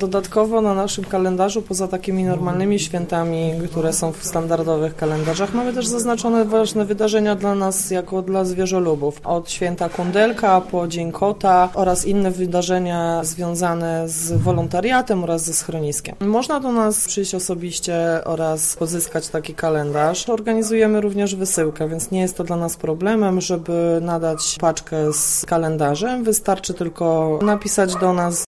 Dodatkowo na naszym kalendarzu, poza takimi normalnymi świętami, które są w standardowych kalendarzach, mamy też zaznaczone ważne wydarzenia dla nas, jako dla zwierzolubów. Od święta Kundelka po Dzień Kota oraz inne wydarzenia związane z wolontariatem oraz ze schroniskiem. Można do nas przyjść osobiście oraz pozyskać taki kalendarz. Organizujemy również wysyłkę, więc nie jest to dla nas problemem, żeby nadać paczkę z kalendarzem. Wystarczy tylko napisać do nas